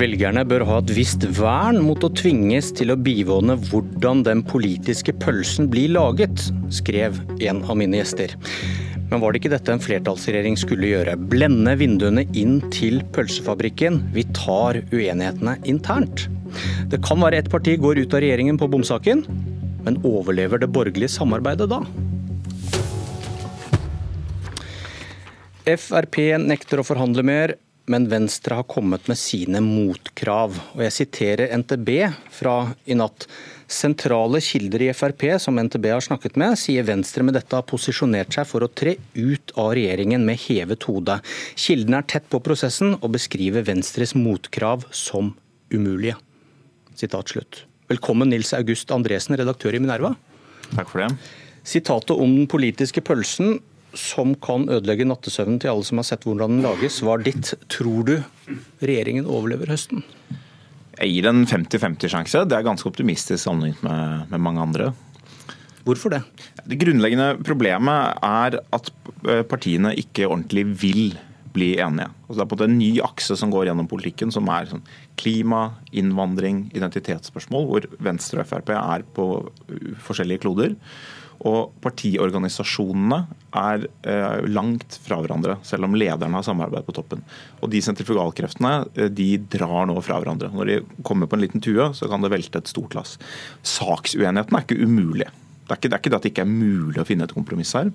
Velgerne bør ha et visst vern mot å tvinges til å bivåne hvordan den politiske pølsen blir laget, skrev en av mine gjester. Men var det ikke dette en flertallsregjering skulle gjøre? Blende vinduene inn til pølsefabrikken. Vi tar uenighetene internt. Det kan være ett parti går ut av regjeringen på bomsaken, men overlever det borgerlige samarbeidet da? Frp nekter å forhandle mer men Venstre har kommet med sine motkrav. Og Jeg siterer NTB fra i natt. Sentrale kilder i Frp som NTB har snakket med, sier Venstre med dette har posisjonert seg for å tre ut av regjeringen med hevet hode. Kildene er tett på prosessen og beskriver Venstres motkrav som umulige. Sitat slutt. Velkommen Nils August Andresen, redaktør i Minerva. Takk for det. Sitatet om den politiske pølsen som kan ødelegge nattesøvnen til alle som har sett hvordan den lages, var ditt. Tror du regjeringen overlever høsten? Jeg gir en 50-50-sjanse. Det er ganske optimistisk sammenlignet med, med, mange andre. Hvorfor det? Det grunnleggende problemet er at eh, partiene ikke ordentlig vil bli enige. Altså det er på en ny akse som går gjennom politikken, som er sånn klima, innvandring, identitetsspørsmål, hvor Venstre og Frp er på forskjellige kloder. Og partiorganisasjonene er eh, langt fra hverandre, selv om lederne har samarbeid på toppen. Og de sentrifugalkreftene eh, de drar nå fra hverandre. Når de kommer på en liten tue, så kan det velte et stort lass. Saksuenigheten er ikke umulig. Det er ikke, det er ikke det at det ikke er mulig å finne et kompromiss her.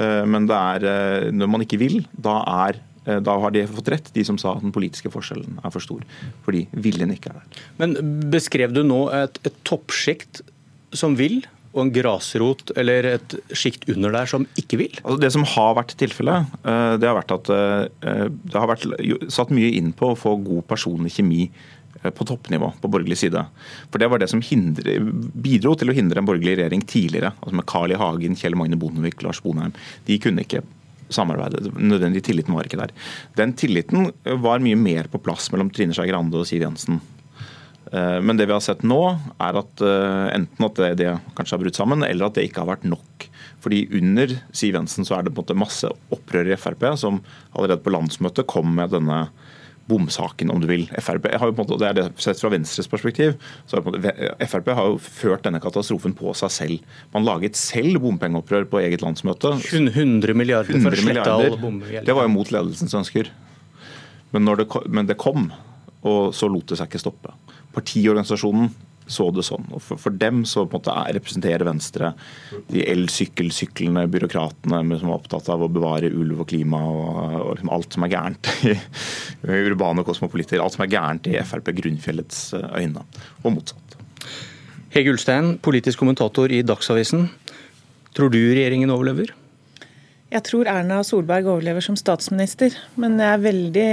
Eh, men det er eh, når man ikke vil, da, er, eh, da har de fått rett, de som sa at den politiske forskjellen er for stor. Fordi viljen ikke er der. Men beskrev du nå et, et toppsjikt som vil, og en grasrot eller et sjikt under der som ikke vil? Altså det som har vært tilfellet, det har vært at det har vært satt mye inn på å få god personlig kjemi på toppnivå på borgerlig side. For Det var det som hindre, bidro til å hindre en borgerlig regjering tidligere. altså Med Carl I. Hagen, Kjell Magne Bondevik, Lars Bonheim. De kunne ikke samarbeide. Nødvendig tilliten var ikke der. Den tilliten var mye mer på plass mellom Trine Skei Grande og Siv Jensen Eh, men det vi har sett nå, er at eh, enten at det, det, kanskje har brutt sammen, eller at det ikke har vært nok. Fordi Under Siv Jensen så er det på en måte masse opprør i Frp, som allerede på landsmøtet kom med denne bomsaken, om du vil. FRP har jo på en måte, det er det Sett fra Venstres perspektiv, så har måte, Frp har jo ført denne katastrofen på seg selv. Man laget selv bompengeopprør på eget landsmøte. 100 milliarder for å slette all bomgjeld. Det var jo mot ledelsens ønsker. Men, det, men det kom, og så lot det seg ikke stoppe partiorganisasjonen så det sånn. Og for, for dem så på en måte er, representerer Venstre de elsykkelsyklende byråkratene som er opptatt av å bevare ulv og klima og, og liksom alt som er gærent i, i urbane kosmopolitter. Alt som er gærent i Frp Grunnfjellets eh, øyne, og motsatt. Hege Ulstein, politisk kommentator i Dagsavisen. Tror du regjeringen overlever? Jeg tror Erna Solberg overlever som statsminister, men jeg er veldig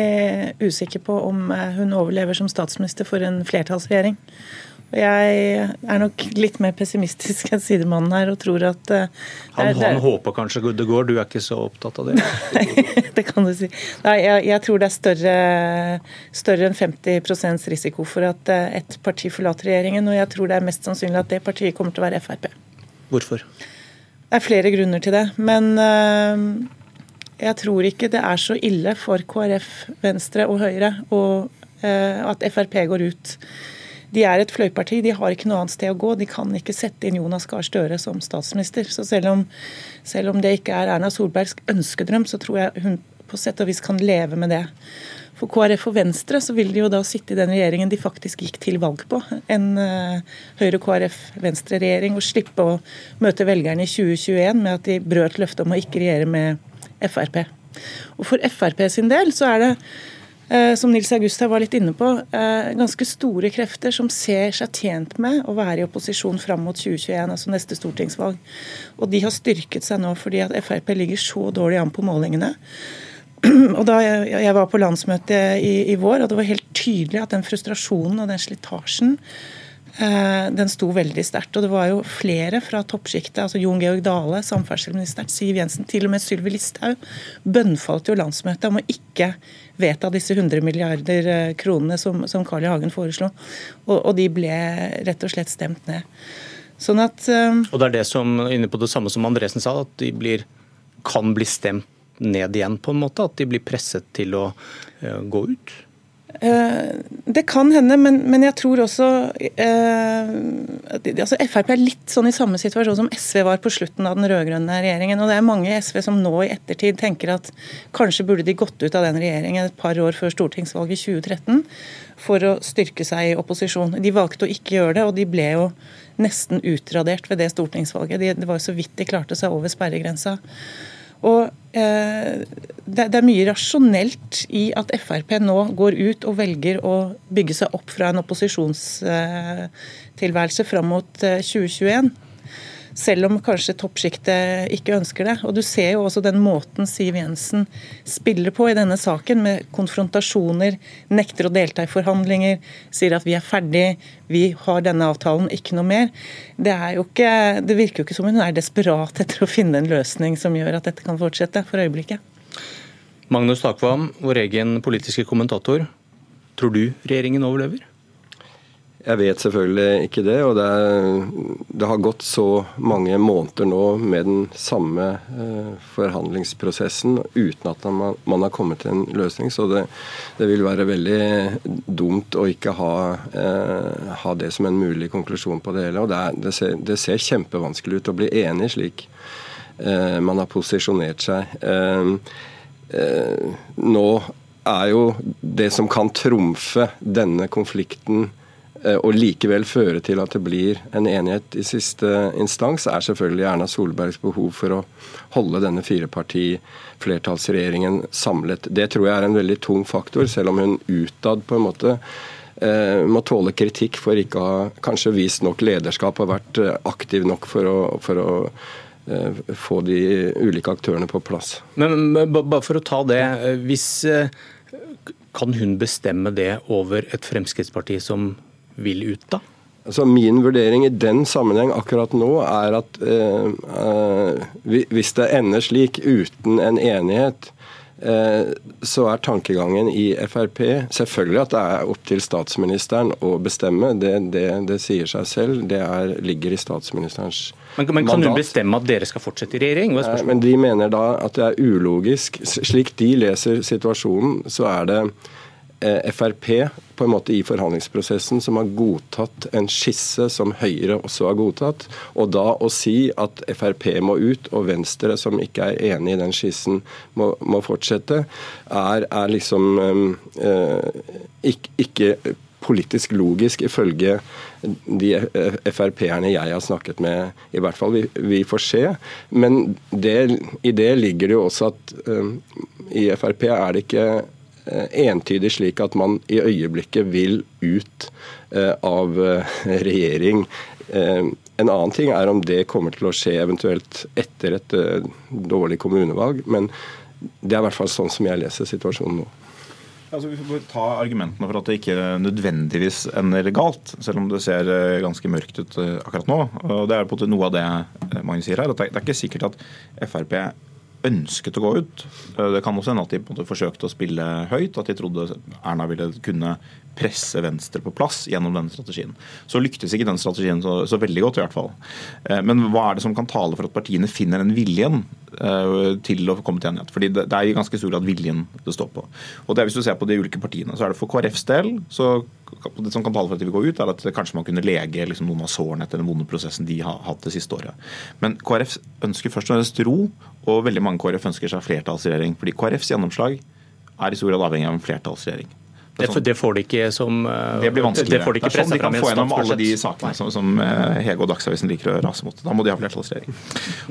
usikker på om eh, hun overlever som statsminister for en flertallsregjering. Jeg er nok litt mer pessimistisk enn sidemannen her og tror at uh, Han, han håper kanskje det går, du er ikke så opptatt av det? det kan du si. Nei, jeg, jeg tror det er større, større enn 50 risiko for at uh, et parti forlater regjeringen, og jeg tror det er mest sannsynlig at det partiet kommer til å være Frp. Hvorfor? Det er flere grunner til det. Men eh, jeg tror ikke det er så ille for KrF, Venstre og Høyre og, at Frp går ut. De er et fløyparti, de har ikke noe annet sted å gå. De kan ikke sette inn Jonas Gahr Støre som statsminister. Så selv om, selv om det ikke er Erna Solbergs ønskedrøm, så tror jeg hun på sett og vis kan leve med det. For KrF og Venstre så vil de jo da sitte i den regjeringen de faktisk gikk til valg på. En uh, Høyre-KrF-Venstre-regjering, og slippe å møte velgerne i 2021 med at de brøt løftet om å ikke regjere med Frp. Og For Frp sin del så er det som Nils Augusta var litt inne på, uh, ganske store krefter som ser seg tjent med å være i opposisjon fram mot 2021, altså neste stortingsvalg. Og de har styrket seg nå fordi at Frp ligger så dårlig an på målingene. Og da jeg, var på landsmøtet i, i, vår, og det var helt tydelig at den frustrasjonen og den slitasjen eh, den sto veldig sterkt. Og det var jo flere fra toppsjiktet, altså Jon Georg Dale, samferdselsministeren, Siv Jensen, til og med Sylvi Listhaug, bønnfalt jo landsmøtet om å ikke vedta disse 100 milliarder eh, kronene som, som Carl I. Hagen foreslo. Og, og, de ble rett og slett stemt ned. Sånn at um, Og det er det som, inne på det samme som Andresen sa, at de blir, kan bli stemt ned igjen, på en måte? At de blir presset til å uh, gå ut? Eh, det kan hende, men, men jeg tror også eh, altså Frp er litt sånn i samme situasjon som SV var på slutten av den rød-grønne regjeringen. og Det er mange i SV som nå i ettertid tenker at kanskje burde de gått ut av den regjeringen et par år før stortingsvalget i 2013 for å styrke seg i opposisjon. De valgte å ikke gjøre det, og de ble jo nesten utradert ved det stortingsvalget. De, det var jo så vidt de klarte seg over sperregrensa. Og det, det, er mye rasjonelt i at Frp nå går ut og velger å bygge seg opp fra en opposisjonstilværelse fram mot eh, 2021 selv om kanskje toppsjiktet ikke ønsker det. Og Du ser jo også den måten Siv Jensen spiller på i denne saken, med konfrontasjoner, nekter å delta i forhandlinger, sier at vi er ferdig, vi har denne avtalen, ikke noe mer. Det, ikke, det virker jo ikke som hun er desperat etter å finne en løsning som gjør at dette kan fortsette, for øyeblikket. Magnus Takvam, vår egen politiske kommentator. Tror du regjeringen overlever? Jeg vet selvfølgelig ikke det. Og det, er, det, har gått så mange måneder nå med den samme eh, forhandlingsprosessen uten at man, man, har kommet til en løsning. Så det, det vil være veldig dumt å ikke ha, eh, ha, det som en mulig konklusjon på det hele. Og det, ser, det ser, kjempevanskelig ut å bli enig slik eh, man har posisjonert seg. Eh, eh, nå er jo det som kan trumfe denne konflikten og likevel føre til at det blir en enighet i siste instans, er selvfølgelig Erna Solbergs behov for å holde denne fireparti-flertallsregjeringen samlet. Det tror jeg er en veldig tung faktor, selv om hun utad på en måte eh, må tåle kritikk for ikke å ha kanskje vist nok lederskap og vært eh, aktiv nok for å, for å få de ulike aktørene på plass. Men, men bare for å ta det, hvis kan hun bestemme det over et Fremskrittsparti som vil ut da? Altså Min vurdering i den sammenheng akkurat nå er at eh, eh, hvis det ender slik uten en enighet, eh, så er tankegangen i Frp selvfølgelig at det er opp til statsministeren å bestemme. Det, det, det sier seg selv. Det er, ligger i statsministerens men, men Kan hun bestemme at dere skal fortsette i regjering? Nei, men De mener da at det er ulogisk. Slik de leser situasjonen, så er det Frp på en måte i forhandlingsprosessen som har godtatt en skisse som Høyre også har godtatt. Og da å si at Frp må ut, og Venstre, som ikke er enig i den skissen, må, må fortsette, er, er liksom eh, ikke, ikke politisk logisk, ifølge de Frp-erne jeg har snakket med. I hvert fall. Vi, vi får se. Men det, i det ligger det jo også at um, i Frp er det ikke Eh, entydig slik at man i øyeblikket vil ut eh, av eh, regjering. En annen ting er om det kommer til å skje eventuelt etter et dårlig kommunevalg, men det er i hvert fall sånn som jeg leser situasjonen nå. Altså, vi får ta argumentene for at det ikke nødvendigvis ender galt, selv om det ser ganske mørkt ut akkurat nå. Og Det er på en måte noe av det Magnus sier her. at Det er ikke sikkert at Frp ønsket å gå ut. Eh, det kan også hende at de på en måte forsøkte å spille høyt, at de trodde Erna ville kunne presse Venstre på plass gjennom denne strategien. Så lyktes ikke den strategien så, så, veldig godt, i hvert fall. Eh, men hva er det som kan tale for at partiene finner den viljen til å komme til enighet? Fordi det, det er i ganske stor grad viljen det står på. Og det er Hvis du ser på de ulike partiene, så er det for KrFs del så det som kan tale for at de vil gå ut, er at kanskje man kunne lege liksom, noen av sårene etter den vonde prosessen de har hatt det siste året. Men KrF ønsker først og fremst ro, og veldig mange KrF ønsker seg flertallsregjering. Fordi KrFs gjennomslag er i stor grad avhengig av en flertallsregjering. Det, sånn. det, får de ikke som eh, Det blir vanskeligere. Det får de ikke sånn de kan få gjennom alle de sakene som, som eh, Hege og Dagsavisen liker å rase mot. Da må de ha flertallsregjering.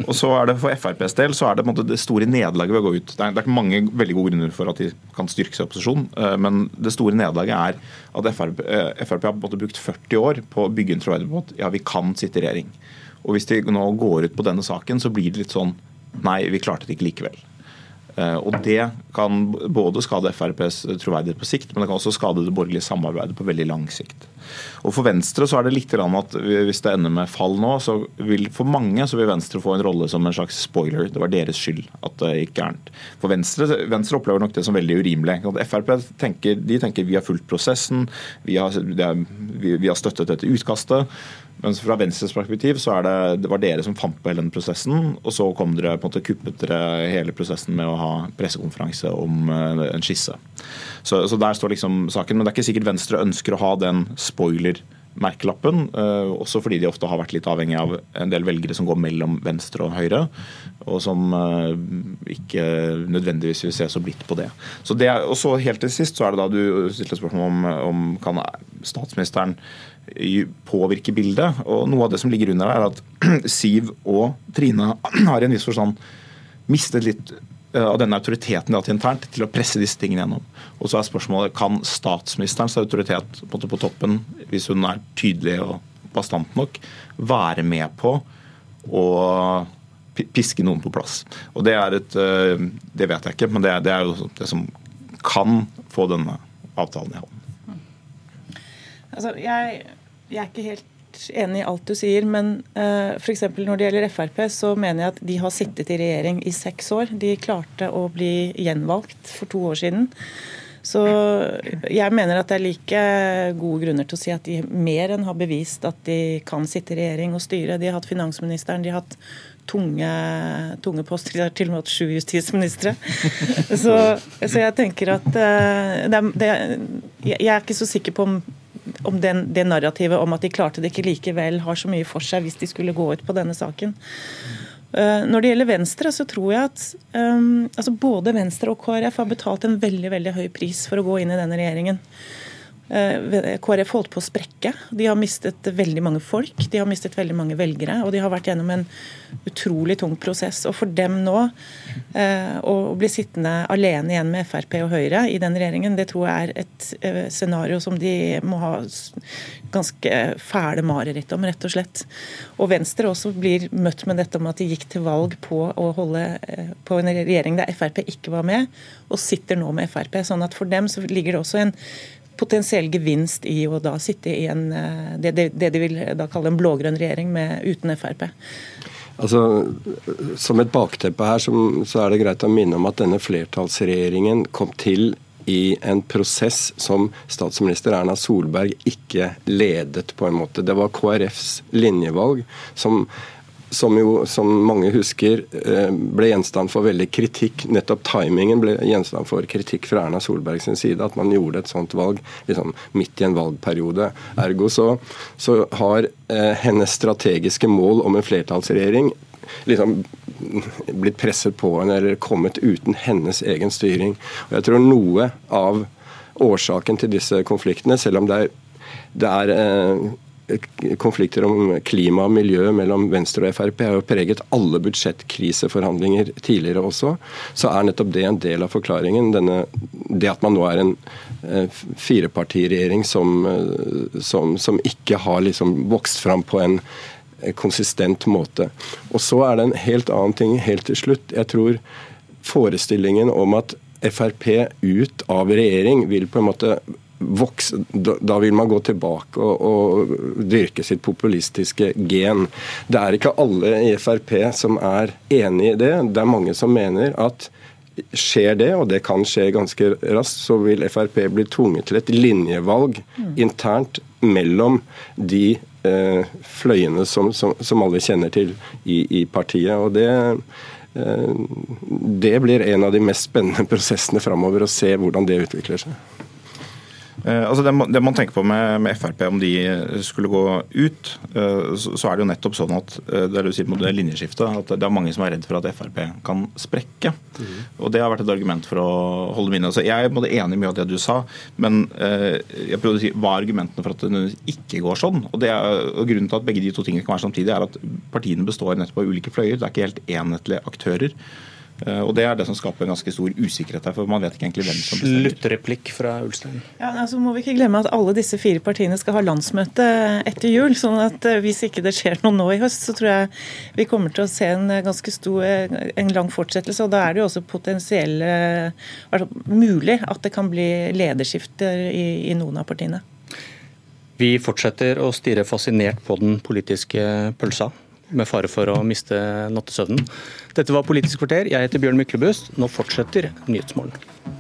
Og så er det For FrPs del så er det måte det store nederlaget ved å gå ut. Det er, det er mange veldig gode grunner for at de kan styrke seg i opposisjon, eh, men det store nederlaget er at Frp, Frp har måte brukt 40 år på å bygge en troverdighet på at ja, vi kan sitte i regjering. Og Hvis de nå går ut på denne saken, så blir det litt sånn Nei, vi klarte det ikke likevel. Eh, og Det kan både skade FrPs troverdighet på sikt, men det kan også skade det borgerlige samarbeidet på veldig lang sikt. Og For Venstre så er det litt at hvis det ender med fall nå, så vil for mange så vil Venstre få en rolle som en slags spoiler. Det var deres skyld at det gikk gærent. For Venstre, Venstre opplever nok det som veldig urimelig. At Frp tenker, de tenker vi har fulgt prosessen, vi har, vi har støttet dette utkastet. Mens fra Venstres perspektiv så er det, det var dere som fant på hele den prosessen, og så kom dere på en måte kuppet dere hele prosessen med å ha pressekonferanse om uh, en skisse. Så, så, der står liksom saken. Men det er ikke sikkert Venstre ønsker å ha den spoiler merkelappen, uh, også fordi de ofte har vært litt avhengig av en del velgere som går mellom venstre og høyre, og som uh, ikke nødvendigvis vil se så blidt på det. Så det og så Helt til sist så er det da du stilte spørsmål om, om kan statsministeren påvirke bildet. Og Noe av det som ligger under, er at Siv og Trine har i en viss forstand mistet litt eh, av denne autoriteten de har hatt internt, til å presse disse tingene gjennom. Og så er spørsmålet, Kan statsministerens autoritet på, på toppen, hvis hun er tydelig og bastant nok, være med på å piske noen på plass? Og Det er et, eh, det vet jeg ikke, men det er, det er jo det som kan få denne avtalen i hånden. Altså, jeg jeg er ikke helt enig i alt du sier, men uh, eh, f.eks. når det gjelder Frp, så mener jeg at de har sittet i regjering i seks år. De klarte å bli gjenvalgt for to år siden. Så jeg mener at det er like gode grunner til å si at de mer enn har bevist at de kan sitte i regjering og styre. De har hatt finansministeren, de har hatt tunge, tunge poster. De har til og med hatt sju justisministre. Så, så, jeg tenker at uh, det det, Jeg er ikke så sikker på om om den, det narrativet om at de klarte det ikke likevel, har så mye for seg hvis de skulle gå ut på denne saken. Uh, når det gjelder Venstre, så tror jeg at um, altså både Venstre og KrF har betalt en veldig veldig høy pris for å gå inn i denne regjeringen. Eh, KrF holdt på å sprekke. De har mistet veldig mange folk, de har mistet veldig mange velgere. Og de har vært gjennom en utrolig tung prosess. Og for dem nå eh, å bli sittende alene igjen med Frp og Høyre i den regjeringen, det tror jeg er et eh, scenario som de må ha ganske fæle mareritt om, rett og slett. Og Venstre også blir møtt med dette om at de gikk til valg på å holde på en regjering der Frp ikke var med, og sitter nå med Frp. Sånn at for dem så ligger det også en potensiell gevinst i å da sitte i en, eh, det, det, de vil da kalle en blå-grønn regjering med, uten Frp. Altså, Som et bakteppe her som, så er det greit å minne om at denne flertallsregjeringen kom til i en prosess som statsminister Erna Solberg ikke ledet, på en måte. Det var KrFs linjevalg som som jo, som mange husker, eh, ble gjenstand for veldig kritikk. Nettopp timingen ble gjenstand for kritikk fra Erna Solberg sin side. At man gjorde et sånt valg liksom, midt i en valgperiode. Ergo så, så har eh, hennes strategiske mål om en flertallsregjering liksom blitt presset på henne eller kommet uten hennes egen styring. Og jeg tror noe av årsaken til disse konfliktene, selv om det er, det er eh, konflikter om klima og miljø mellom Venstre og Frp har jo preget alle budsjettkriseforhandlinger tidligere også. Så er nettopp det en del av forklaringen. Denne, det at man nå er en eh, firepartiregjering som, eh, som, som, ikke har liksom vokst fram på en eh, konsistent måte. Og så er det en helt annen ting helt til slutt. Jeg tror forestillingen om at Frp ut av regjering vil på en måte vokse, da vil man gå tilbake og, og, dyrke sitt populistiske gen. Det er ikke alle i Frp som er enig i det. Det er mange som mener at skjer det, og det kan skje ganske raskt, så vil Frp bli tvunget til et linjevalg mm. internt mellom de eh, fløyene som, som, som, alle kjenner til i, i partiet. og det eh, det blir en av de mest spennende prosessene framover, å se hvordan det utvikler seg. Eh, altså det, man, det, man tenker på med, med, Frp, om de skulle gå ut, eh, så, så, er det jo nettopp sånn at eh, det er, det det linjeskiftet, at det er mange som er redd for at Frp kan sprekke. Mm. Og Det har vært et argument for å holde minnet. Altså jeg er enig i mye av det du sa, men jeg prøvde å si hva er argumentene for at det ikke går sånn. Og, det er, og Grunnen til at begge de to tingene kan være samtidig, er at partiene består nettopp av ulike fløyer. Det er ikke helt enhetlige aktører. Eh, og Det er det som skaper en ganske stor usikkerhet her, for man vet ikke egentlig hvem som bestemmer. Sluttreplikk fra Ulstein. Ja, altså må vi ikke glemme at alle disse fire partiene skal ha landsmøte etter jul. sånn at eh, hvis ikke det skjer noe nå i høst, så tror jeg vi kommer til å se en ganske stor, eh, en lang fortsettelse. og Da er det jo også potensielle mulig at det kan bli lederskifter i, i noen av partiene. Vi fortsetter å stirre fascinert på den politiske pølsa med fare for å miste nattesøvnen. Dette var Politisk kvarter. Jeg heter Bjørn Myklebust. Nå fortsetter Nyhetsmorgen.